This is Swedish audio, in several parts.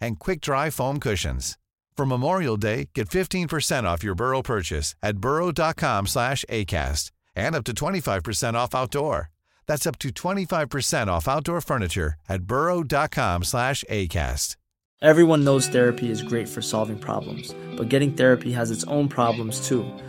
and quick-dry foam cushions. For Memorial Day, get 15% off your Burrow purchase at burrow.com slash ACAST and up to 25% off outdoor. That's up to 25% off outdoor furniture at burrow.com slash ACAST. Everyone knows therapy is great for solving problems, but getting therapy has its own problems too,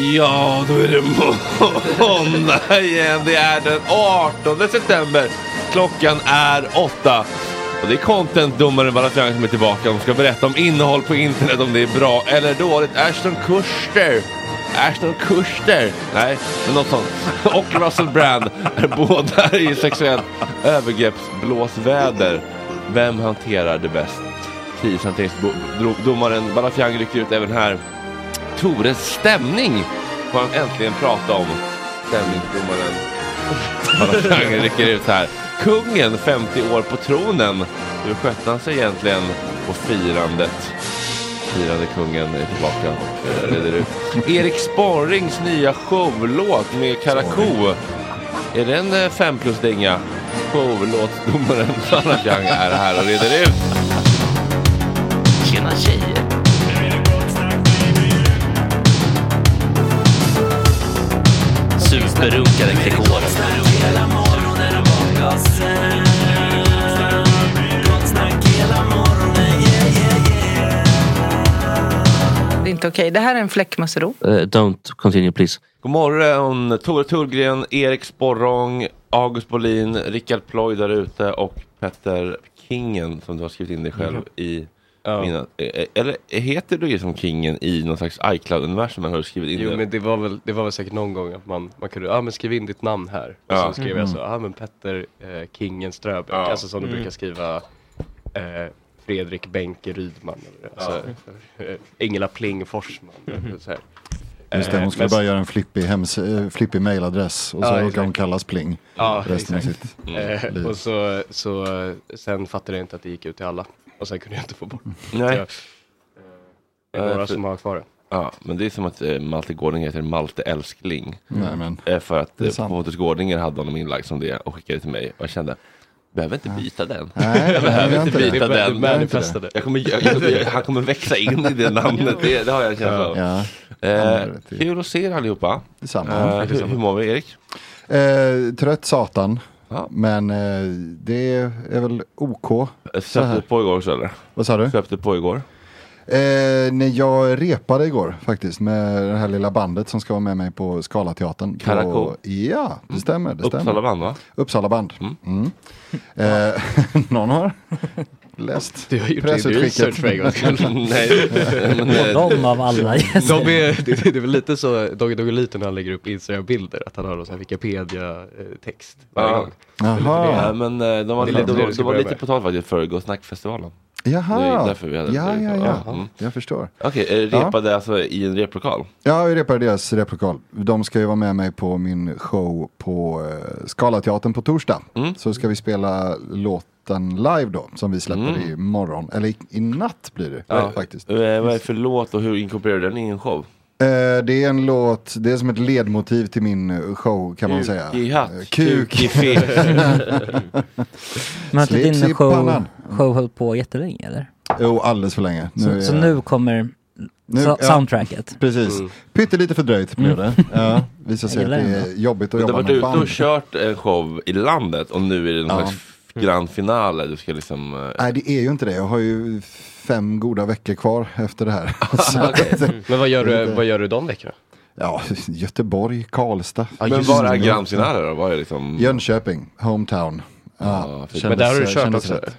Ja, då är det måndag igen. Det är den 18 september. Klockan är åtta. Och det är contentdomaren Balafiang som är tillbaka De ska berätta om innehåll på internet, om det är bra eller dåligt. Ashton Kutcher. Ashton Kutcher. Nej, men något sånt. Och Russell Brand är båda i sexuellt övergreppsblåsväder. Vem hanterar det bäst? Krishanteringsdomaren Balafiang rycker ut även här. Tores stämning får han äntligen prata om. Stämningsdomaren rycker ut här. Kungen, 50 år på tronen. Hur skötte han sig egentligen på firandet? Firande kungen är tillbaka och eh, reder ut. Erik Sparrings nya showlåt med Karakou. Är det en eh, fem plus dänga? Showlåtsdomaren Sanna Chang är här och reder ut. Superrunkare Gregor. Det är inte okej. Det här är en fläckmussero. Uh, don't continue please. God morgon, Tore Tullgren, Erik Sporrong, August Bolin, Rickard Ploy där ute och Petter Kingen som du har skrivit in dig själv i Ja. mina, eh, eller heter du som Kingen i någon slags iCloud-universum eller har du skrivit in Jo det? men det var, väl, det var väl säkert någon gång att man, man kunde, ja ah, men skriv in ditt namn här. Och Ja. så skrev jag så, ja ah, men Petter eh, Kingen Ströbeck. Ja. Alltså som du Mm. brukar skriva eh, Fredrik Benke Rydman. Eller, alltså, eh, Ingela Pling Forsman. Så här. Just det, Eh, hon skulle men- bara göra en flippig, hems, eh, flippig mailadress och så Ja, råkar exakt. hon kallas Pling Ja, resten av exakt. sitt Eh, liv. och så, så eh, sen fattade jag inte att det gick ut till alla. Och sen kunde jag inte få bort det. Nej. Jag, eh, det är några för- som har kvar det. Ja, men det är som att eh, Malte Gårding heter Malte Älskling. Nej, men, Eh, för att eh. Pontus Gårdinger hade honom inlagd som det och skickade till mig och jag kände Behöver inte byta den. Nej, jag behöver inte byta Det den. manifestade. Jag kommer, jag, jag, han kommer växa in i det namnet, det, det har jag en känsla av. ja, Eh, kul att se er allihopa. detsamma. Eh, hur, hur mår vi Erik? Eh, trött satan, Ja. men eh, det är väl OK. Här. du på igår också eller? Vad sa du? Du på igår? Eh, när jag repade igår faktiskt med det här lilla bandet som ska vara med mig på Scalateatern. på- Karakou. Ja, det stämmer. Det stämmer. Uppsala band va? Uppsala band. Mm. Eh, någon har läst Du har gjort pressutskicket. för en gångs skull. Nej, men, eh, De av alla gäster. De är, det, det är väl lite så Dogge Doggelito när han lägger upp Instagram-bilder, att han har någon Wikipedia-text varje Ja. gång. Jaha, Ja, men eh, de var, de, lite de, de, var på tal faktiskt för Gå Snack-festivalen. Jaha. Därför vi hade ja, ja, ja. Ja, mm. Jag förstår. Okej, eh, repade alltså i en replokal? Ja, jag repar deras replokal. De ska ju vara med mig på min show på Scalateatern på torsdag. Mm. Så ska vi spela låten live då, som vi släpper Mm. imorgon. Eller i, i natt blir det Ja. faktiskt. Eh, vad är det för låt och hur inkorporerar du den i en show? Eh, det är en låt, det är som ett ledmotiv till min show kan man säga. I hatt, Eh, Kuk. i fe. Men Slips din i show, show hållit på jättelänge eller? Jo, alldeles för länge. Så, är så nu kommer Nu- so- ja. soundtracket? Precis. Mm. Pyttelite fördröjt blev det. Ja, visar sig att det är jobbigt att Du har jobba varit med ute band. och kört en show i landet och nu är det någon Ja. slags grand finale. Du ska liksom... eh, Nej, det är ju inte det. Jag har ju fem goda veckor kvar efter det här. Att, Men vad gör du, vad gör du de veckorna? ja, Göteborg, Karlstad. Men just var är grand finale då? Var är liksom... Jönköping, hometown. Ja, Ja, Men där har du kört också? rätt.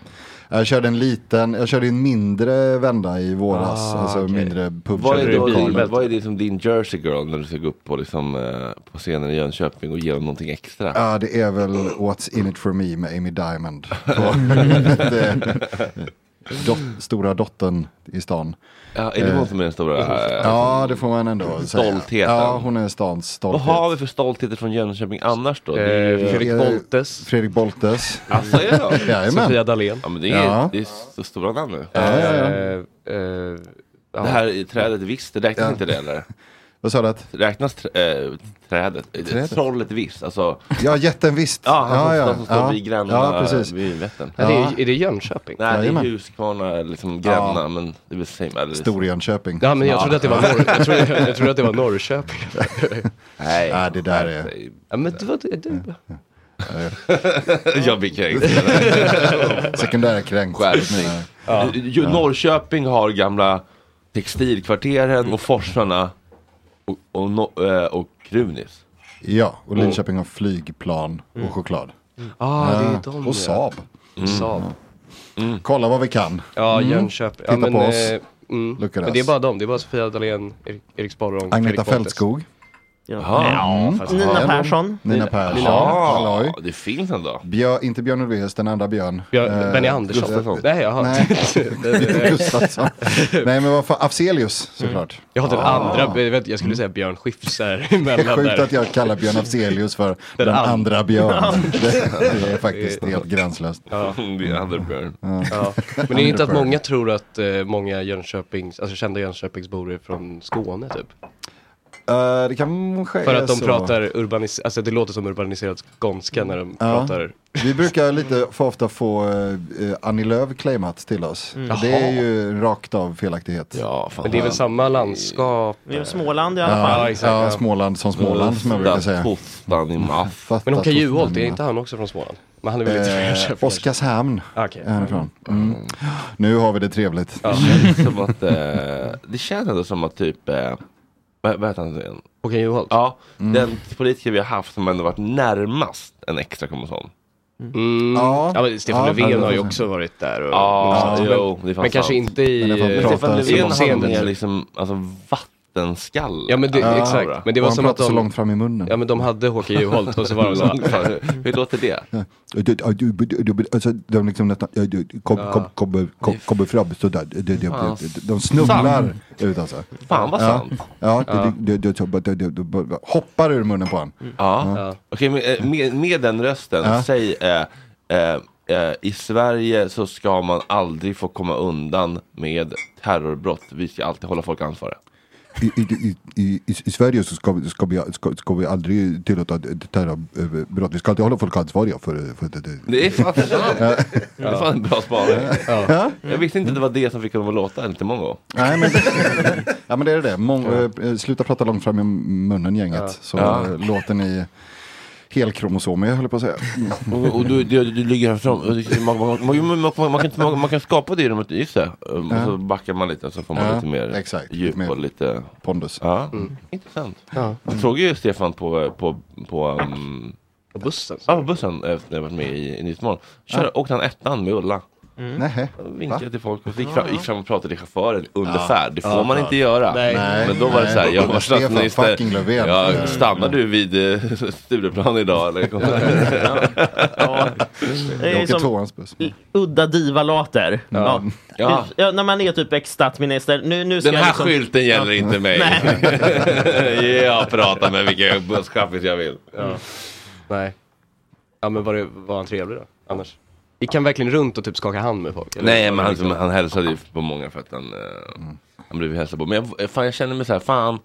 Jag körde en liten, jag körde en mindre vända i våras. Ah, alltså okej. mindre pub. Vad är, då, din, vad är det som din Jersey Girl när du ska gå upp på, liksom, eh, på scenen i Jönköping och ge dem någonting extra? Ja, det är väl What's in it for me med Amy Diamond. Dot, stora dottern i stan. Ja, är det hon som är den stora? eh, Ja, det får man ändå säga. Stoltheten. Ja, hon är stans Vad stolthet. har vi för stoltheter från Jönköping annars då? Det är ju, Eh, Fredrik Eh, Boltes, Fredrik Boltes. alltså, är det då? Jajamän. Sofia Dalén. Ja, men det är, Ja. det är så stora namn nu. Ja, ja, ja. Eh, eh, ja. Det här i trädet visst, det räknas Ja. inte det eller? Vad sa du? Att? Räknas trä, äh, trädet? Trädet? Trollet visst, alltså. Ja, jätten visst. Ja, han som, ja, som står ja. vid Gränna, Ja, precis. vid Vättern. Ja, det Ja. är, är det Jönköping? Nej, det Jajamän. är Huskvarna, liksom Gränna, men det är same. Eller, Storjönköping. Ja men jag trodde att det var, norr, jag trodde, jag trodde att det var Norrköping. Nej, Ja, det där är- Ja, men det var, det, det, Jag blir kränkt. Sekundära kränkt. Skärpning. Ju- Norrköping har gamla textilkvarteren och forsarna och, och, no- eh, och Krunis. Ja, och Linköping har flygplan och choklad. ah, det är Ja, de och Saab. Saab. Kolla vad vi kan. Ja, Jönköping. Ja, Titta men, på oss. eh, mm. Men det är bara dem, det är bara Sofia Dalén, Erik, Erik Sporrong, Agneta. Fältskog. Ja, fast- Nina Ja, Persson. Nina Persson. Ja, Halloj. det finns ändå. Björ, inte Björn Ulvaeus, den andra Björn. Björn- Eh, Benny Andersson. Gustafsson. Nej, jaha. Nej, Det- det- Gustafsson. Nej, men vad fan, Afzelius såklart. Jag har den Ah. andra, jag, vet, jag skulle säga Björn Skifs här emellan Sjukt där. att jag kallar Björn Afzelius för den, Den and- andra Björn. Det, det är faktiskt helt gränslöst. Ja. Det är andra Björn. Ja. Men det är inte att många tror att eh, många Jönköpings, alltså kända Jönköpingsbor är från Skåne typ. Eh, det kanske För att de så. pratar urbanis, alltså det låter som urbaniserad skånska när de Ja. pratar. Vi brukar lite för ofta få uh, Annie Lööf claimat till oss. Mm. Det är ju rakt av felaktighet. Ja, fan. Men det är väl samma landskap? Det är Småland i alla fall. Ja, exakt, ja, ja. Småland som Småland som jag brukar säga. Fatta Men Håkan Juholt, är inte han också från Småland? Men han är väl lite från Eh? Oskarshamn Okej. är han ifrån. Mm. Nu har vi det trevligt. Det känns som att, eh, det känns ändå som att typ, eh, vad, vad heter han igen? Håkan Juholt? Ja, Mm. den politiker vi har haft som ändå varit närmast en extra kromosom. Mm. Ja. Ja, men Stefan Ja, Löfven ja, har ju ja. också varit där. Och Ja, men, jo, det är fan men kanske inte i... Men Stefan så Löfven mer liksom, alltså Vinterskalle. Ja men det, ja, exakt. Men det var som att de, så långt fram i munnen. Ja men de hade Håkan Juholt och så var de så Hur låter det? Alltså, de liksom nästan, kommer kom, kom, kom, kom fram sådär. De, de, de snubblar ut alltså. Fan vad sant. Ja, de, de, hoppar ur munnen på honom. Ja. Okej, eh, med, med den rösten, säg eh, eh, i Sverige så ska man aldrig få komma undan med terrorbrott. Vi ska alltid hålla folk ansvariga. I, i, i, i, I Sverige så ska, vi- ska, vi, ska, ska vi aldrig tillåta terrorbrott. Vi ska alltid hålla folk ansvariga för, för det. det. Det är fan sant. Det är fan en bra spaning. Ja. Jag visste inte att det var det som fick dem att låta lite många. Nej, men, ja, men det är det. Mång, eh, sluta prata långt fram i munnen gänget. Så Ja. eh, låter ni helkromosomer, jag höll på att säga. Och, och du, du, du ligger här fram. Man, man, man, man, man, kan, man, man kan skapa det i rummet, just det. Um, Och så backar man lite så får man Ja, lite mer exakt. djup Mer och lite... Pondus. Ja, intressant. Ja. Jag såg ju Stefan på, på, på, um, bussen. ja, på bussen efter jag varit med i, i Nyhetsmorgon. Körde, Åkte han ettan med Ulla. Nej. Jag Vinkade till folk och gick fram, gick fram och pratade till chauffören under Ja. färd. Det får Ja. man inte göra. Nej. Men då var det så här, jag var statsminister. Ja, stannar du vid eh, Stureplan idag eller? Ja. Det Jag är åker som tvåans buss. udda diva-låter. Ja. Ja. Ja, när man är typ ex-statsminister. Nu, nu ska Den här liksom... skylten gäller inte mig. jag pratar med vilka busschaffis jag vill. Ja. Nej. Ja men var, det, var han trevlig då? Annars? Gick han verkligen runt och typ skaka hand med folk? eller Nej men han, liksom- han hälsade ju på många för att han, eh, han blev hälsad på. Men jag, fan, jag kände mig så här, fan.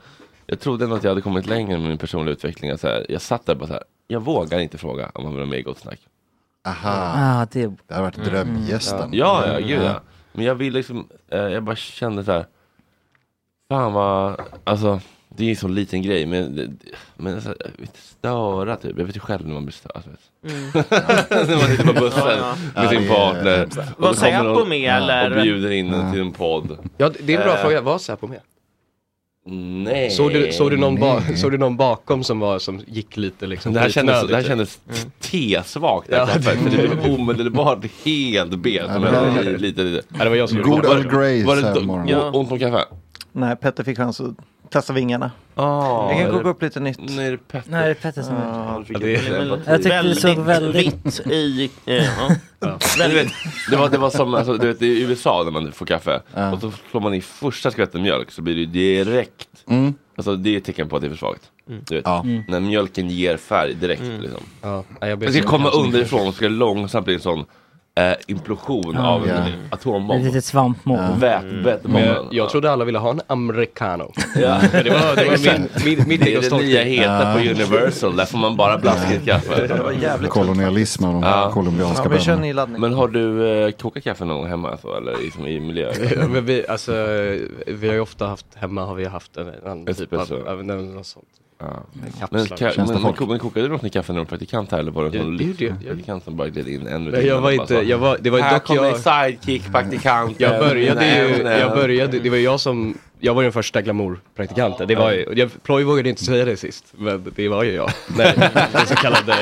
Jag trodde ändå att jag hade kommit längre med min personliga utveckling. att Så här, jag satt där bara så här, jag vågar inte fråga om han vill vara med i Gott Snack. Aha, Ah, det, det har varit drömgästen. Ja, ja, gud ja. Men jag vill liksom, eh, jag bara kände så här. Fan vad, alltså det är ju en sån liten grej men, det- men alltså, jag vill inte störa typ. Jag vet ju själv när man blir störd. Alltså, när man sitter på bussen Ja, med Ja, sin det är partner. Och Var så kommer Säpo någon med eller? Och bjuder in en till en podd. Ja det är en bra Eh. fråga, var Säpo med? Nej. Såg du, såg, du någon ba, nej. såg du någon bakom som var som gick lite liksom Det här kändes, det här kändes T-svagt. Ja. Ja. För det blev omedelbart helt bet. Ja, Men men- lite, lite. Ja, det var jag som gjorde God det. Earl Grey Var det morgonen. Ja. ont om kaffe? Nej, Petter fick chans att testa vingarna. Oh, Jag kan koka upp lite nytt. Nej, det är Petter. nej, det är Petter som. Ja, det är- Jag tyckte det såg väldigt- vitt i... Eh, ja. Det, var, det var som alltså, du vet, i USA när man får kaffe Ja. och så slår man i första skvätten mjölk så blir det direkt Mm. Alltså det är ett tecken på att det är för svagt. Du vet, Ja. När mjölken ger färg direkt liksom. Ja, jag ska så- komma underifrån och ska långsamt bli en sån eh, implosion Ja. av Ja. en Ett atombomb. litet svampmål. Ja. Vätbomben. Men jag, jag trodde alla ville ha en americano. Ja. Men det var, det var min, min, mitt Det är det nya heta på Universal, där får man bara blaskigt kaffe. Det var jävligt Kolonialism av de Ja. colombianska Ja, vi kör bönderna. ny laddning. Men har du eh, kokat kaffe någon gång hemma så, eller liksom, i miljö? Ja, men vi, alltså, vi har ju ofta haft, hemma har vi haft en annan typ av, Espresso. av nej, något sånt. Ja. Men, ka- men, men, folk? ko- men kokade du något kaffe när du var praktikant här eller var det någon praktikant som bara gled in en minut Nej, jag var inte, jag var, det var Här dock kommer jag, en sidekick praktikant. jag började ju, jag började, det var jag som jag var ju den första glamourpraktikanten. Det var ju, jag, Ploy vågade inte säga det sist, men det var ju jag. Nej, den så kallade,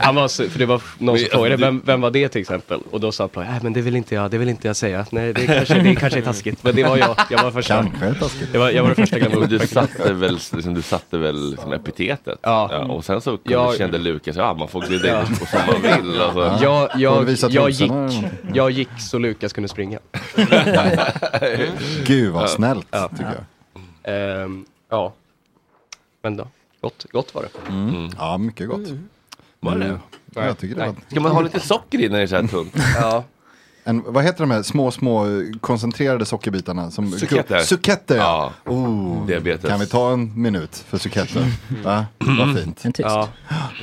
han var så, för det var någon som Men, frågade, vem, vem var det till exempel? Och då sa Ploy, nej men det vill inte jag, det vill inte jag säga. Nej, det kanske, det kanske är taskigt, men det var jag. Jag var första. Kanske taskigt. Jag var, jag var den första Men du glamourpraktikanten. satte väl, liksom, du satte väl liksom epitetet? Ja. Och sen så Jag- kände Lukas, ja man får glida in på som man vill. Alltså. Jag, jag, jag, gick, jag gick så Lukas kunde springa. Gud vad snällt Ja. tycker jag. Ehm, ja, men då, gott, gott var det. Mm. Ja, mycket gott. Var det? Mm. Ja, jag tycker det var... Ska man ha lite socker i när det är så här tunt? Ja. En, vad heter de här små, små koncentrerade sockerbitarna? Som, Suketter. Suketter ja. Oh, Diabetes. kan vi ta en minut för suketter? Va? Vad fint. En tyst. Ja.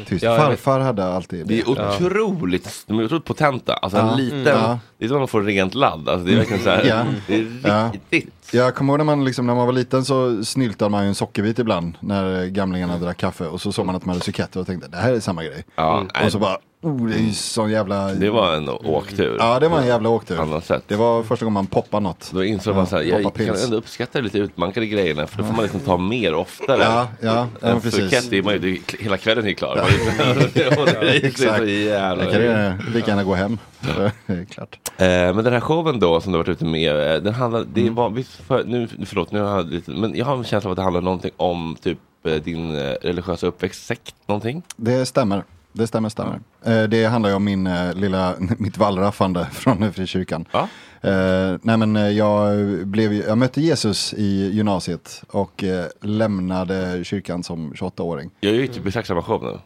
Tyst. Ja. Farfar hade alltid Det är otroligt, de är otroligt potenta. Alltså Ja. en liten, Ja. det är som att man får rent ladd. Alltså det är verkligen så här, Ja. det är Ja. riktigt. Jag kommer ihåg när man, liksom, när man var liten så snyltade man ju en sockerbit ibland när gamlingarna drack kaffe och så såg man att de hade suketter och tänkte det här är samma grej. Ja, Mm. Och så bara, oh det är ju sån jävla... Det var en åktur. Ja det var en jävla åktur. Annat sätt. Det var första gången man poppade något. Då insåg man så här, jag kan ändå uppskatta lite utmankade grejerna för då får man liksom ta mer oftare. Ja, ja, ja En precis. Phuket är man ju, det- hela kvällen är klar. Man- Och det är så Exakt. jävla- Jag kan ju lika gärna gå hem. Det klart. Eh, men den här showen då som du har varit ute med, eh, den handlar, det Mm. var, för, nu, förlåt, nu har jag lite, men jag har en känsla av att det handlar någonting om typ eh, din eh, religiösa uppväxt, sekt, någonting? Det stämmer. Det stämmer, stämmer. Eh, Det handlar ju om min eh, lilla, mitt wallraffande från frikyrkan. Ja. Eh, nej men eh, jag, blev, jag mötte Jesus i gymnasiet och eh, lämnade kyrkan som 28-åring. Jag är ju typ exakt samma show nu.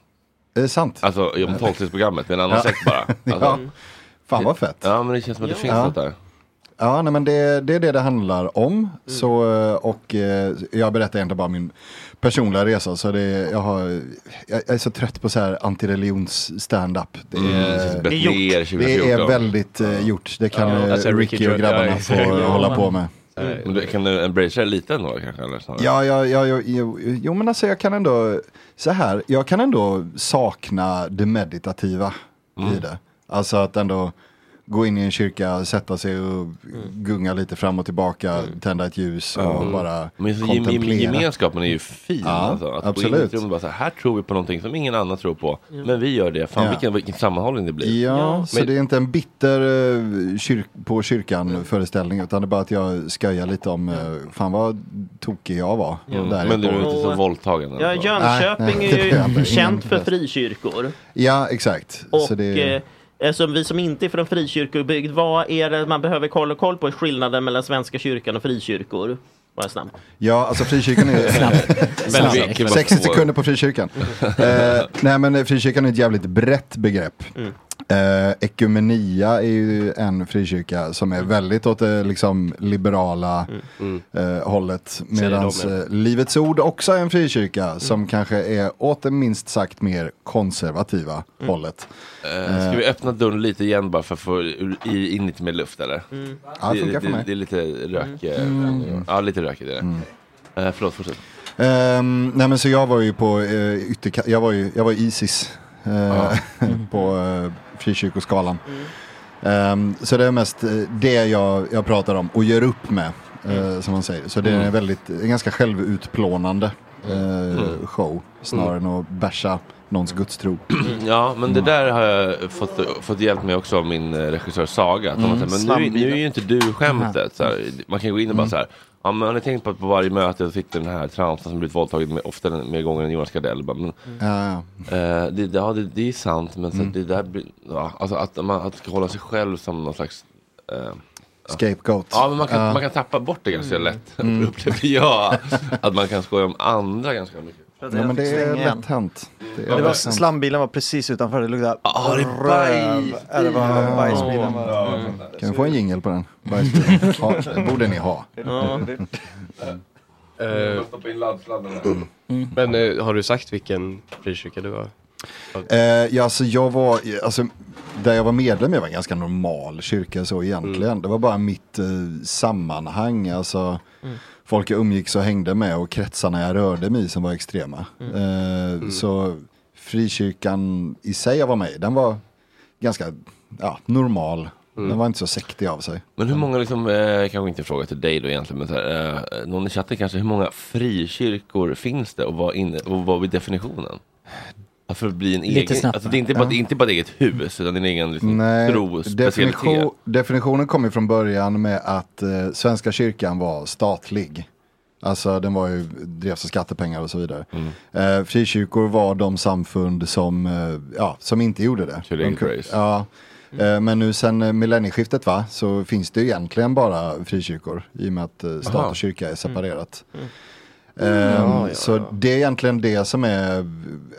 Det är sant. Alltså om tolvstegsprogrammet med en annan Ja. sekt bara. Alltså, ja. Fan vad fett. Ja men det känns som att det finns Ja. något där. Ja, nej, men det, det är det det handlar om. Så, eh, och eh, jag berättar egentligen bara min personliga resa. Så det, jag, har, jag, jag är så trött på så här antireligions stand-up. Det Mm, det 2014. är väldigt eh, gjort. Det kan Ja, eh, alltså Ricky Ricky och grabbarna ja, få exakt. hålla på med. Du, kan du embracea det lite ändå kanske? Eller snarare? Ja, ja, ja, ja, jo, jo, men alltså jag kan ändå, så här, jag kan ändå sakna det meditativa Mm. i det. Alltså att ändå gå in i en kyrka, sätta sig och gunga lite fram och tillbaka, tända ett ljus och bara Mm. Men så kontemplera. gemenskapen är ju fin. Ja, alltså. Att gå in i absolut. ett rum och bara så här, här tror vi på någonting som ingen annan tror på. Men vi gör det. Fan Ja. vilken, vilken sammanhållning det blir. Ja, så Men- det är inte en bitter eh, kyr på kyrkan föreställning utan det är bara att jag skojar lite om eh, fan vad tokig jag var. Mm. Där Men du är inte så våldtagen? Ja, alltså. Jönköping Nej, nej, det är är ju känt för frikyrkor. Ja, exakt. Och så det, eh, eh, som vi som inte är från frikyrkobygd, vad är det man behöver kolla koll på? Skillnaden mellan Svenska kyrkan och frikyrkor? Bara snabbt. Ja, alltså frikyrkan är... Mycket bara 60 få- sekunder på frikyrkan. eh, nej men frikyrkan är ett jävligt brett begrepp. Mm. Eh, ekumenia är ju en frikyrka som är väldigt åt det liksom liberala eh, hållet. Medan eh, Livets Ord också är en frikyrka som kanske är åt det minst sagt mer konservativa hållet. Eh, ska vi öppna dörren lite igen bara för att få in lite mer luft eller? Ja, det funkar för det, mig. det är lite rök. eh, Ja, lite rökigt är det. Eh, förlåt, fortsätt. Ehm, nej men så jag var ju på uh, ytterka- jag var ju jag var Isis eh, på frikyrkoskalan. Ehm, så det är mest eh, det jag, jag pratar om och gör upp med eh, som man säger. Så det är en väldigt, en ganska självutplånande eh, show snarare än att basha någons gudstro. Ja, men det där har jag fått, fått hjälp med också av min eh, regissör Saga. Att har sagt, men nu, nu är ju inte du skämtet. Så här, man kan gå in och bara så här. Ja, men har ni tänkt på att på varje möte sitter den här transen som blivit våldtagen med, oftare mer gånger än Jonas Gardell. Bara, Men, Ja, ja. eh, det, ja, det, det är sant, men så det där ja, alltså att man att hålla sig själv som någon slags eh, Scapegoat. Ja, men man kan, Ja. man kan tappa bort det ganska lätt. Upplever jag. Att man kan skoja om andra ganska mycket. Ja, men det är lätt hänt. Det är Det var, lätt hänt. slambilen var precis utanför, det luktade Ja, det är röv. var bajsbilen. Var. Kan vi få en jingel på den? Bajsbilen. Ja, det borde ni ha. Eh, Stoppa in laddsladden men eh, har du sagt vilken frikyrka du var? Eh, ja, alltså jag var, alltså, där jag var medlem i var en ganska normal kyrka så egentligen. Det var bara mitt eh, sammanhang, alltså folk jag umgicks och hängde med och kretsarna jag rörde mig i som var extrema. Eh, Så frikyrkan i sig jag var med den var ganska ja, normal. Den var inte så sektig av sig. Men hur många, liksom, eh, kanske inte fråga till dig då egentligen, men så här, eh, någon i chatten kanske, hur många frikyrkor finns det och vad, inne, och vad är definitionen? För att bli en Lite egen, alltså det är inte bara, ja. det är inte bara ett eget hus, utan din egen liksom, Nej, trospecialitet. definition, definitionen kom ju från början med att eh, Svenska kyrkan var statlig. Alltså den var ju, drevs av skattepengar och så vidare. Mm. Eh, frikyrkor var de samfund som, eh, ja, som inte gjorde det. Körde De. Ja. Eh, men nu sen eh, millennieskiftet va, så finns det egentligen bara frikyrkor i och med att eh, stat Aha. och kyrka är separerat. Mm. Eh, Ja, ja, så det är egentligen det som är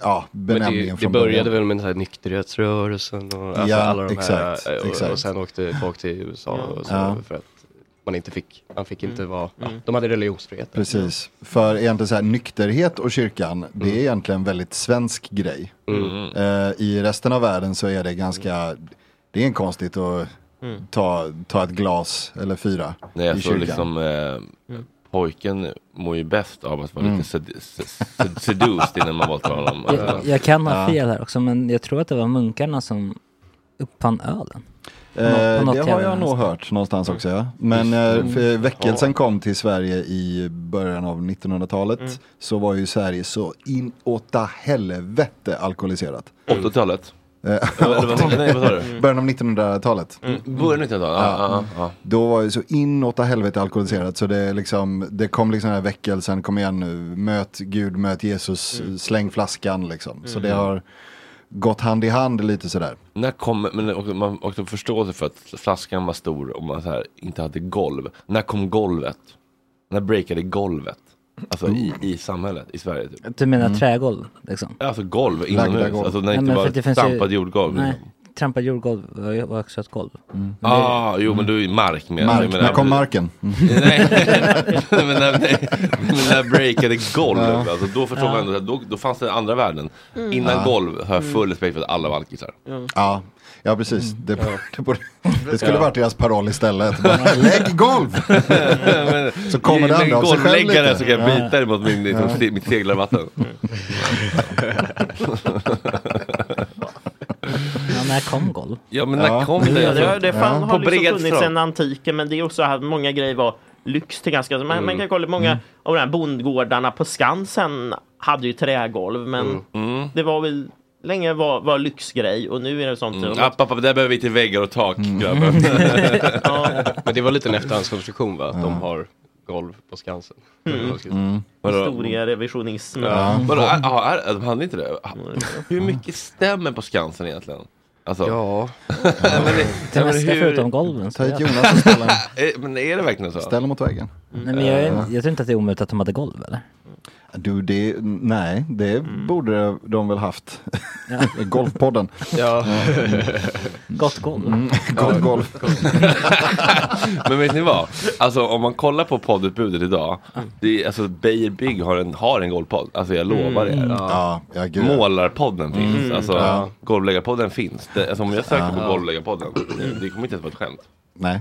ja, Men det, benämningen det från började början. väl med den här nykterhetsrörelsen och alltså Ja, alla de exakt, här. Och, exakt. och sen åkte folk till USA och så Ja. för att man inte fick, man fick inte vara, ja, Mm. de hade religionsfrihet. Precis, för egentligen så här nykterhet och kyrkan, det Mm. är egentligen en väldigt svensk grej. Eh, I resten av världen så är det ganska, det är inte konstigt att Mm. ta, ta ett glas eller fyra Nej, i alltså kyrkan. liksom, eh, pojken mår ju bäst av att vara Mm. lite sed- sed- sed- seduced innan man våldtar honom. Jag, jag kan ha fel här också, men jag tror att det var munkarna som uppfann ölen. Eh, På något det har jag nog hört någonstans också ja. Men eh, för väckelsen kom till Sverige i början av 1900-talet Mm. så var ju Sverige så inåta helvete alkoholiserat. 80-talet? Eh? Början av 1900-talet. Mm, Början av 1900-talet? Ja, ja. Då var det så inåt helvete alkoholiserat så det, liksom, det kom liksom den här väckelsen, kom igen nu, möt Gud, möt Jesus, släng flaskan liksom. Så det har gått hand i hand lite sådär. När kom, men också, man också förståelse för att flaskan var stor och man här, inte hade golv. När kom golvet? När breakade golvet? Alltså i, i samhället, i Sverige typ. Du menar Mm. trägolv? Liksom. Alltså golv Lagda inomhus, golv. alltså när det inte men för att det finns ju- trampad jordgolv. Nej, liksom. trampad jordgolv var ju var också ett golv. Mm. Ah, jo men du är mark med. Mark, när kom marken? Mm. nej, men när, nej, men när breakade golv, Ja. alltså, då förstår Ja. man ändå, att då, då fanns det andra värden. Mm. Innan Ja. golv har jag full respekt för att alla var alkisar. Ja, ja precis. Det, det, borde, det skulle Ja. varit deras paroll istället. Bara, Lägg golv! så kommer det andra av sig själv lite. så kan jag Ja. byta det mot min, liksom, Ja. mitt seglarvatten. Ja, när kom golv? Ja men när Ja. kom det? Ja, det, det Ja. fan, På har liksom funnits sedan antiken men det är också att många grejer var lyx till ganska... Man, Mm. man kan kolla många av de här bondgårdarna på Skansen hade ju trägolv men Mm. det var väl länge var, var lyxgrej och nu är det sånt. Mm. App, app, app, där behöver vi till väggar och tak grabbar. ja, Men det var lite en efterhandskonstruktion va? Att de har golv på Skansen. Mm. Vadå? historierevisionism. Ja. Vadå, är, ja, de hade inte det? Hur mycket stämmer på Skansen egentligen? Alltså, Ja, men det, mesta hur- förutom golven. Ta hit Jonas och ställ Eh, Men är det verkligen så? ställ mot väggen. Nej, men jag, är, jag tror inte att det är omöjligt att de hade golv eller? Du, det, nej, det Mm. borde de väl haft. Golfpodden. ja. Gott golv. Mm. Golf, golf. Men vet ni vad? Alltså om man kollar på poddutbudet idag. Det är, alltså Beijer Bygg har en, har en golvpodd. Alltså jag lovar er. Ja, ja gud. ja. Målarpodden finns. Mm. Alltså Ja. Golvläggarpodden finns. Det, alltså om jag söker på Ja. Golvläggarpodden. Det, det kommer inte ens vara ett skämt. Nej.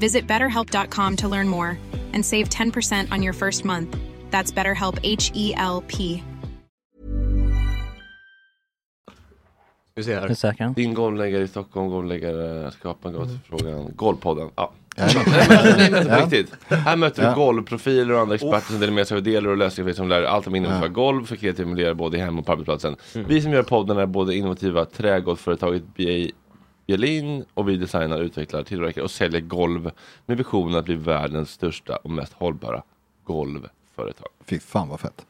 Visit betterhelp.com to learn more and save 10% on your first month. That's BetterHelp H E L P. Vi ser här. Säker? Din golvläggare i Stockholm, golvläggare, skapa en frågan. Golvpodden. Ja. Ja. Nej, men på riktigt. Här möter du Ja. golvprofiler och andra experter som delar med sig av idéer och lösningar som lär allt om innovativa golv för kreativa miljöer både i hem och på arbetsplatsen. Vi som gör podden är både innovativa trägolvföretaget BA Bjelin och vi designar, utvecklar, tillverkar och säljer golv med visionen att bli världens största och mest hållbara golvföretag. Fy fan vad fett.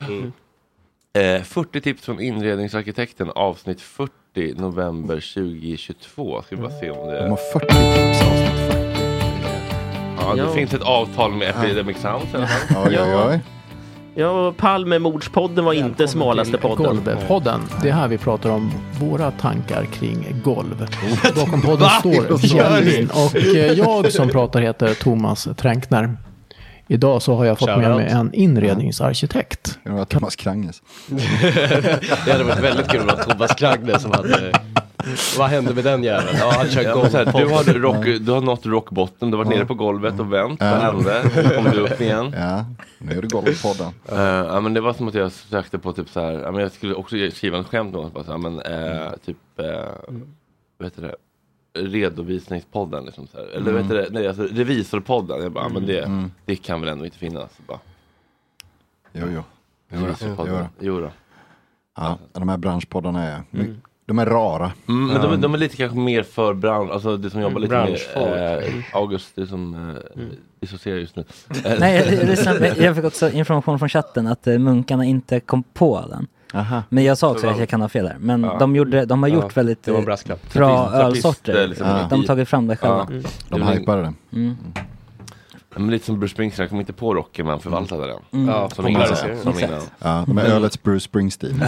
Eh, 40 tips från inredningsarkitekten avsnitt 40 november 2022. Ska vi bara se om det De har 40 tips avsnitt 40. Ja, det Ja. finns ett avtal med Epidemic Sounds i alla fall. Oj, oj, oj. Ja, Palmemordspodden var inte smalaste podden. Golvpodden. Det är här vi pratar om våra tankar kring golv. Bakom podden står Kjellin och eh, jag som pratar heter Thomas Tränkner. Idag så har jag fått med Shoutout. mig en inredningsarkitekt. Det var Thomas Kranges. det hade varit väldigt kul om det var Thomas Kragne som hade... Vad hände med den jäveln? Ja, han kör golvpodd. du, har rock, du har nått rock bottom, du har varit nere på golvet och vänt. Vad hände? Nu kommer du upp igen. Ja, nu är det golvpodden. Uh, ja, men det var som att jag sökte på typ så här, ja, men jag skulle också skriva en skämt om här, men eh, typ, uh, vad heter det? Redovisningspodden liksom så här. Eller vad heter det? Nej, alltså revisorpodden. Jag bara, ja, men det, Mm. det kan väl ändå inte finnas. Bara, Jo, jo. Jo. Jo, då. Jo då. Ja, de här branschpoddarna är, de är rara. Mm, men de, är- Um, de är lite kanske mer för bransch, alltså det som jobbar Mm, lite med eh, August, det som eh, dissocierar just nu. Eh, Nej, jag, jag fick också information från chatten att eh, munkarna inte kom på den. Aha. Men jag sa också Så att jag kan ha fel där. Men Ja. de, gjorde, de har gjort Ja, väldigt eh, bra ölsorter. trappister, liksom, Ja. De har tagit fram det själva. Ja. Mm. De hypade det. Mm. Men lite som Bruce Springsteen, jag kom inte på rocken men han förvaltade den. Mm. Ja, Som innan. Som innan. Ja, de är ölets Bruce Springsteen.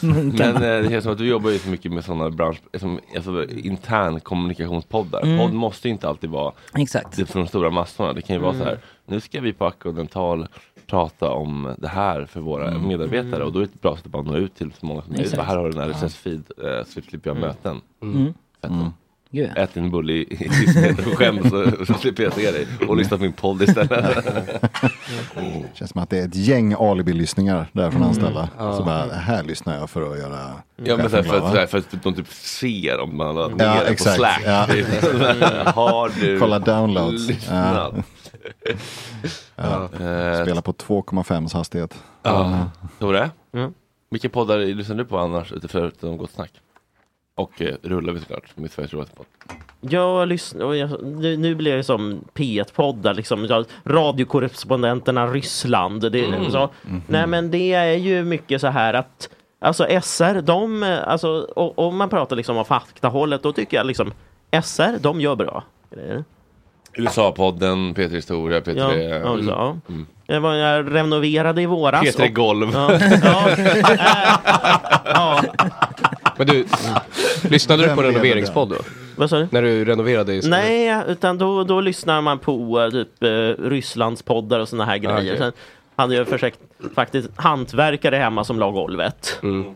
Men eh, det känns som att du jobbar ju så mycket med sådana bransch, som, alltså, intern kommunikationspoddar. Mm. Podd måste inte alltid vara Exakt. det för de stora massorna. Det kan ju vara så här, nu ska vi på Acko Dental prata om det här för våra medarbetare och då är det ett bra sätt att bara nå ut till så många som möjligt. Här har du en RSS-feed, eh, så slipper jag möten. Mm. Mm. Gud, ja. Ät din bulle i i tysthet och skäms så, så slipper jag se dig och lyssna på min podd istället. Känns som att det är ett gäng alibi-lyssningar där från anställda. Ja. Så bara, här lyssnar jag för att göra Ja men så här, chefen för, att, så för att de typ ser om man har Ja, ner på exakt. Slack. Ja. Har du Kolla downloads. lyssnat? Ja. Spela på 2,5 hastighet. Ja. Tore, Mm. vilka poddar lyssnar du på annars förutom Gott Snack? Och eh, rullar vi såklart med Sveriges roligaste podd. Jag lyssnar, och jag, nu, nu blir det som P1-poddar, liksom, ja, radiokorrespondenterna Ryssland. Det, Mm. så, Nej men det är ju mycket så här att Alltså SR, de, alltså, om man pratar liksom om faktahållet, då tycker jag liksom SR, de gör bra grejer. USA-podden, P3 Historia, P3... Ja, ja, mm. ja. Mm. Jag, var, jag renoverade i våras. P3 och- Golv. Ja, ja, äh, ja, Men du, lyssnade du på renoveringspodd då? vad sa du? När du renoverade i Nej, utan då, då lyssnar man på eh, typ eh, Rysslands poddar och såna här grejer. okej. Sen hade jag försökt faktiskt hantverkare hemma som la golvet. Mm.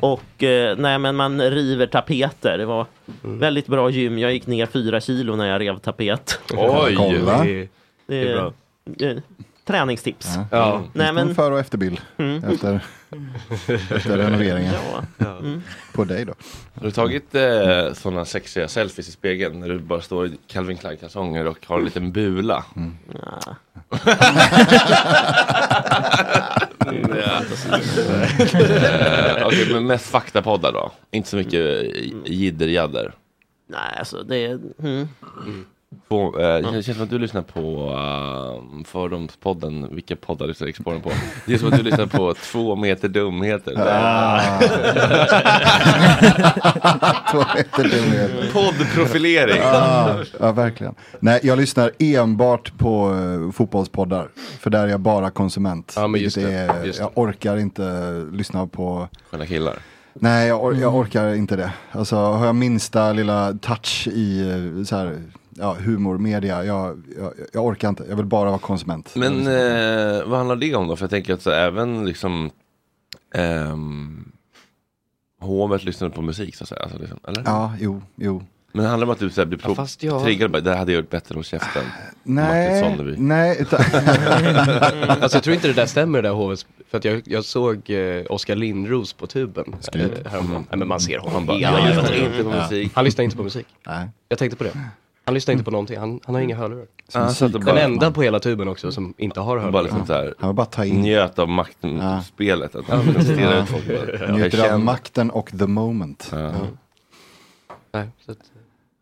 Och eh, nej men man river tapeter. Det var väldigt bra gym. Jag gick ner fyra kilo när jag rev tapet. Oj! Kolla. Det, Det är bra. Träningstips. Ja. Ja. Nej men före och efterbild Mm. efter, efter renoveringen. ja. Mm. På dig då. Har du tagit eh, sådana sexiga selfies i spegeln när du bara står i Calvin Klein kalsonger och har en liten bula? Ja. Ja. Okej, men mest faktapoddar då? Inte så mycket eh, jidder-jadder? Nej alltså det mm. På, eh, det känns- som att du lyssnar på uh, Fördomspodden, vilka poddar lyssnar Exporten på? Det är som att du lyssnar på två meter dumheter. Ah. Två meter dumhet. Poddprofilering. Ah, ja, verkligen. Nej, jag lyssnar enbart på uh, fotbollspoddar. För där är jag bara konsument. Ja, men just det, är, just det. Jag orkar inte lyssna på Sköna killar. Nej, jag, or jag orkar inte det. Alltså, har jag minsta lilla touch i eh, så här, ja, humor, media. Jag, jag, jag orkar inte, jag vill bara vara konsument. Men eh, vad handlar det om då? För jag tänker att så, även liksom ehm, hovet lyssnar på musik så att säga. Alltså, liksom, eller? Ja, jo, jo. Men det handlar om att du så här, blir Ja, fast jag- triggad. bara, Det hade jag gjort bättre hos käften. Nej, Martin Sonneby. nej. Utan, alltså jag tror inte det där stämmer det där HVs, för att jag, jag såg eh, Oskar Lindros på tuben. Eh, häromdagen. Nej men man ser honom Han bara, hela jag lyssnar tiden. inte på musik. Han lyssnar inte på musik. Nej. Jag tänkte på det. Han lyssnar inte på någonting, han, han har inga hörlurar. Som Han satt och Den bara- enda på hela tuben också som inte har Bara hörlurar. liksom så här, Han vill bara ta in. njöt av makten-spelet. Att stirrar Ja. ut folk. bara, jag Njuter av känner- makten och the moment. Ja. Nej, så att,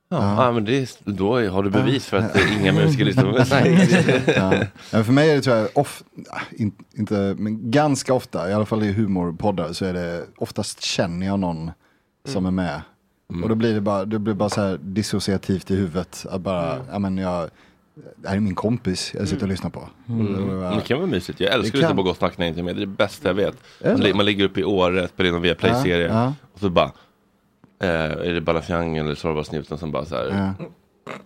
Ja, men det är, då är- har du bevis för att eh, inga musiker lyssnar på musik. ja. Men för mig är det tror jag, off, ah, in, inte, men ganska ofta, i alla fall i humorpoddar, så är det oftast känner jag någon som är med. Och då blir det bara, det blir bara så här dissociativt i huvudet. Att bara, ja men jag, det här är min kompis jag sitter och lyssnar på. Mm. Det kan vara mysigt. Jag älskar att lyssna på Gott Snack när jag inte är med. Det är det bästa jag vet. Man, man ligger uppe i Åre, spelar in en Viaplay-serie. Ja, ja. Och så bara, eh, är det Balafjang eller Sorvasnuten som bara så här. Ja.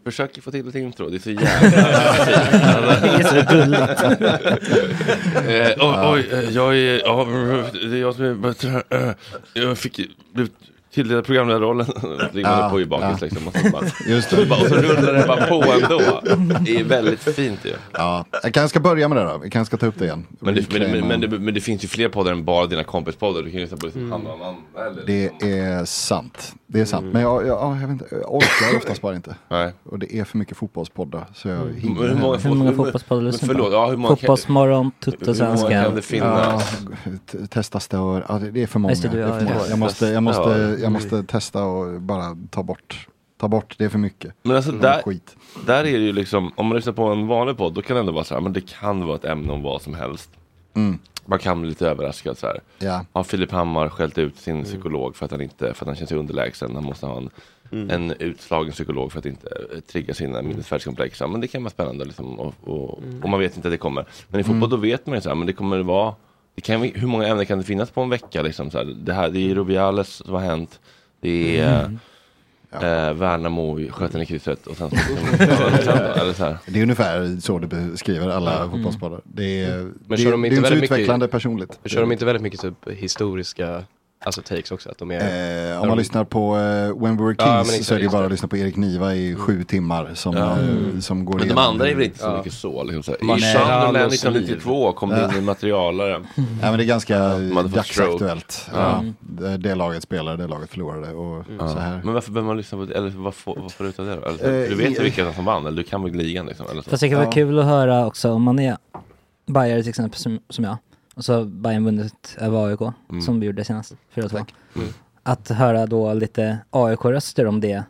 Försöker få till ett intro, det är så jävla fint. Det är så gulligt. eh, oj, oj, jag är, ja, det är jag som är, jag fick, tilldelad programledarrollen. Ligger man Ja, på i bakis ja. liksom. Och så, bara, Just det. och så rullar det bara på ändå. Det är väldigt fint ju. Ja, jag kanske ska börja med det då. Vi kanske ska ta upp det igen. Men det, men, men, men, det, men det finns ju fler poddar än bara dina kompispoddar. Du kan ju lyssna på liksom Hanna och Amanda. Eller Det är sant. Det är sant. Men jag, jag, ja, jag, vet inte, jag orkar oftast bara inte. Nej. Och det är för mycket fotbollspoddar. Så jag Men hinner hur många, Hur många fot- fotbollspoddar men lyssnar du förlåt, på? ja, hur många Fotbollsmorgon, hur många kan det finnas? Ja, testa stör. Ja, det, det är för många. Just det, är för många. Jag, måste, jag, måste. Jag måste testa och bara ta bort. Ta bort, det är för mycket. Men alltså där, Skit. där är det ju liksom, om man lyssnar på en vanlig podd, då kan det ändå vara så här, men det kan vara ett ämne om vad som helst. Mm. Man kan bli lite överraskad så här. Ja. Har Filip Hammar skällt ut sin psykolog för att han inte, för att han känner sig underlägsen. Han måste ha en, en utslagen psykolog för att inte eh, trigga sina minnesfärdskomplex. Ja, Men det kan vara spännande liksom, och, och, och man vet inte att det kommer. Men i fotboll då vet man ju så här, men det kommer vara kan, hur många ämnen kan det finnas på en vecka? Liksom, så här, det, här, det är Rubiales som har hänt. Det är eh, Värnamo i sköt den i krysset. Och sen så, eller så här. Det är ungefär så du beskriver alla fotbollspoddar. Det är, Men det, kör de det är inte inte så utvecklande mycket, personligt. Kör de inte väldigt mycket typ historiska alltså takes också? Att de är, Eh, om man lyssnar på eh, When We Were Kings Ja, men exakt, så är det ju bara att lyssna på Erik Niva i sju timmar som, Ja. eh, som går Men de igenom. andra är väl inte så Ja. mycket så. Liksom, så här. Man I Sunderland all och 1992 kom det in i materialare. Ja, men det är ganska dagsaktuellt. Ja. Det, det laget spelade, det laget förlorade och så här. Men varför behöver man lyssna på det? Eller vad får, vad får du ut av det då? Eller, Eh, du vet ju vilka som vann, eller du kan väl ligan liksom? Eller så. Fast det kan vara Ja. kul att höra också om man är Bajare till exempel som, som jag. Och så Bayern vunnit över AIK Mm. som vi gjorde senast, 4-2. Mm. Att höra då lite AIK-röster om det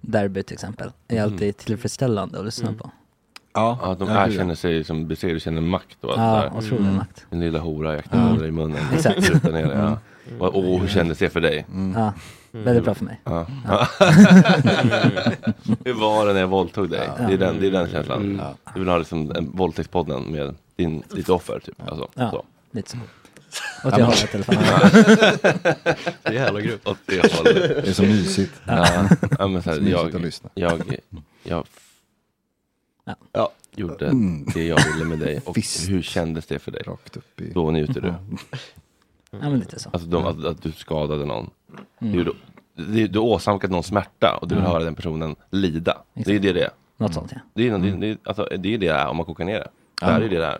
derbyt till exempel är Mm. alltid tillfredsställande att lyssna på. Ja, Ja, att de ja, erkänner sig som besegrade, känner makt och allt Ja, otrolig makt. Den lilla hora, jag Ja. knallade dig i munnen. Exakt. Ner ja. Och, och hur kändes det för dig? Ja, väldigt bra för mig. Ja. Ja. hur var det när jag våldtog dig? Ja. Det, är den, det är den känslan. Mm. Du vill ha liksom en våldtäktspodden med din, ditt offer typ. Alltså, Ja. så. Lite så. Åt det hållet i alla fall. det är jävla grymt. Åt det hållet. Det är så mysigt. Ja, ja men så här, Så mysigt jag, att lyssna. jag, jag Ja. ja, gjorde Mm. det jag ville med dig. Och Visst. hur kändes det för dig? Rakt upp i... Då njuter du. Ja men lite så. Alltså de, att, att du skadade någon. Mm. Du, gjorde- du, du åsamkat någon smärta och du vill Mm. höra den personen lida. Det är det det är. Något sånt ja. Det är, det, är- det, är- alltså, det är det det är om man kokar ner det. Det här är det där. Ja.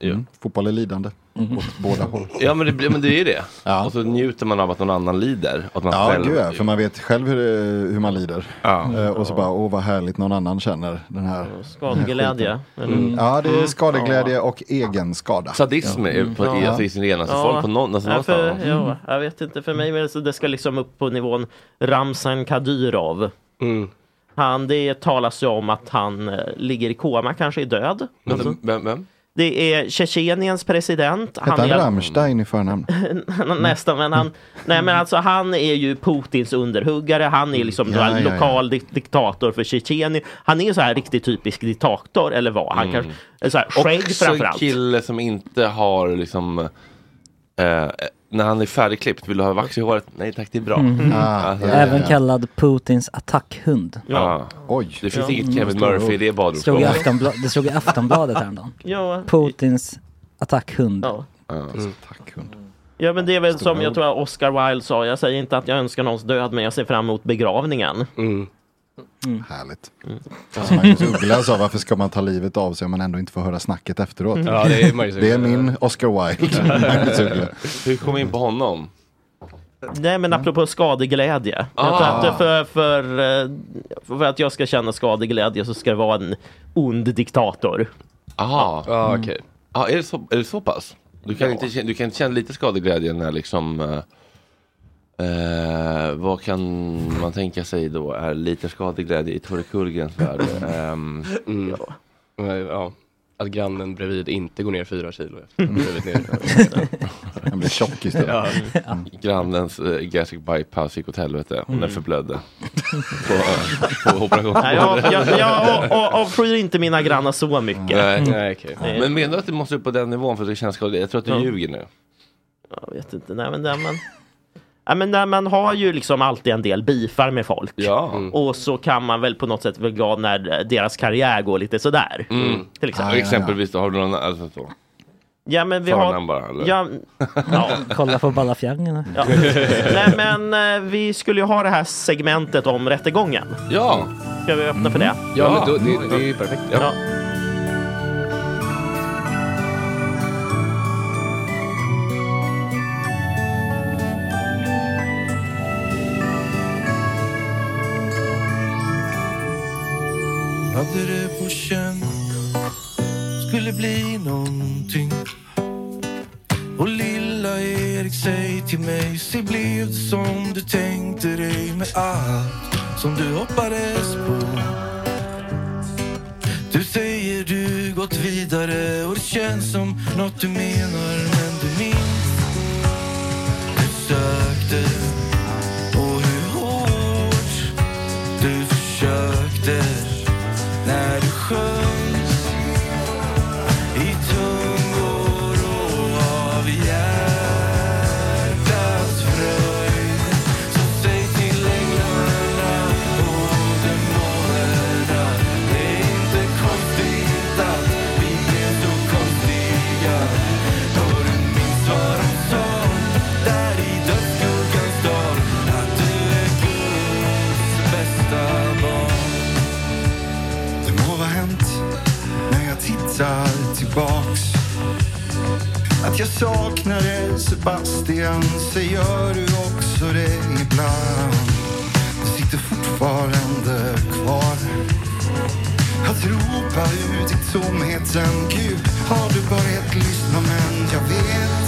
Mm. Fotboll är lidande åt båda håll. Ja men det, men det är ju det. Ja. Och så njuter man av att någon annan lider. Att man Ja, själv, gud ja, för man vet själv hur, det, hur man lider. Ja. Eh, och så bara, åh vad härligt någon annan känner den här. Skadeglädje. den här skiten. Mm. Ja, det är skadeglädje och egen skada. Sadism är på, i, Ja. alltså, i sin renaste form på någon, alltså, ja, för, ja, jag vet inte, för mig det så det ska liksom upp på nivån Ramzan Kadyrov. Mm. Han, det talas ju om att han eh, ligger i koma, kanske är död. Alltså, Men, vem, vem? Det är Tjetjeniens president. Hette han är, Rammstein i förnamn? Nästan, men han, nej men alltså han är ju Putins underhuggare, han är liksom Ja, ja, ja. lokal dik- diktator för Tjetjenien. Han är så här riktigt typisk diktator, eller vad? Han kanske, så här, skägg Också en framförallt. kille som inte har liksom eh, när han är färdigklippt, vill du ha vax i håret? Nej tack, det är bra. Mhm. Alltså, Även kallad Putins attackhund. Ja. Oj. Det finns Ja. inget Kevin Murphy i det. Aftonbla- det stod i Aftonbladet häromdagen. Ja. Putins attackhund. Ja. Attackhund. Ja men det är väl Stora som jag tror att Oscar Wilde sa, jag säger inte att jag önskar någons död men jag ser fram emot begravningen. Mm. Härligt. Som Magnus Uggla sa, varför ska man ta livet av sig om man ändå inte får höra snacket efteråt? Ja, det är Det är min Oscar Wilde. Hur kom vi in på honom? Nej men apropå skadeglädje. Ah. att för, för, eh, för att jag ska känna skadeglädje så ska det vara en ond diktator. Aha. Ja, okej. Ja, är, det så, är det så pass? Du kan, inte, känna- du kan inte känna lite skadeglädje när liksom eh, eh, Vad kan man tänka sig då är lite skadeglädje i Tore Kullgrens värld? Ehm, Mm. Ja. ja. Att grannen bredvid inte går ner fyra kilo efter att ha blivit ner. Han blir tjock istället. Ja. Grannens eh, gastric bypass gick åt helvete. Hon Mm. är förblödde. på, på operationsbordet. Nej, jag, jag, jag av- avskyr inte mina grannar så mycket. Nej. Nej, okej. Nej. Men menar du att det måste upp på den nivån för att det känns skadligt? Jag tror att du Ja. ljuger nu. Jag vet inte, nej men, nej, men, nej, men nej, man har ju liksom alltid en del bifar med folk. Ja. Mm. Och så kan man väl på något sätt vara glad när deras karriär går lite sådär. Mm. Till exempel. Exempelvis, då har du någon alltså, så. Ja men vi har... bara, eller? Ja, ja, Kolla på ballafjärden. ja. Nej men eh, vi skulle ju ha det här segmentet om rättegången. Ja! Ska vi öppna för det? Ja, men då, det, det är ju perfekt. Ja. Till mig. Se blev det som du tänkte dig med allt som du hoppades på. Du säger du gått vidare och det känns som något du menar men saknade Sebastian, så gör du också det ibland. Det sitter fortfarande kvar. Att ropa ut i tomheten. Gud, har du börjat lyssna? Men jag vet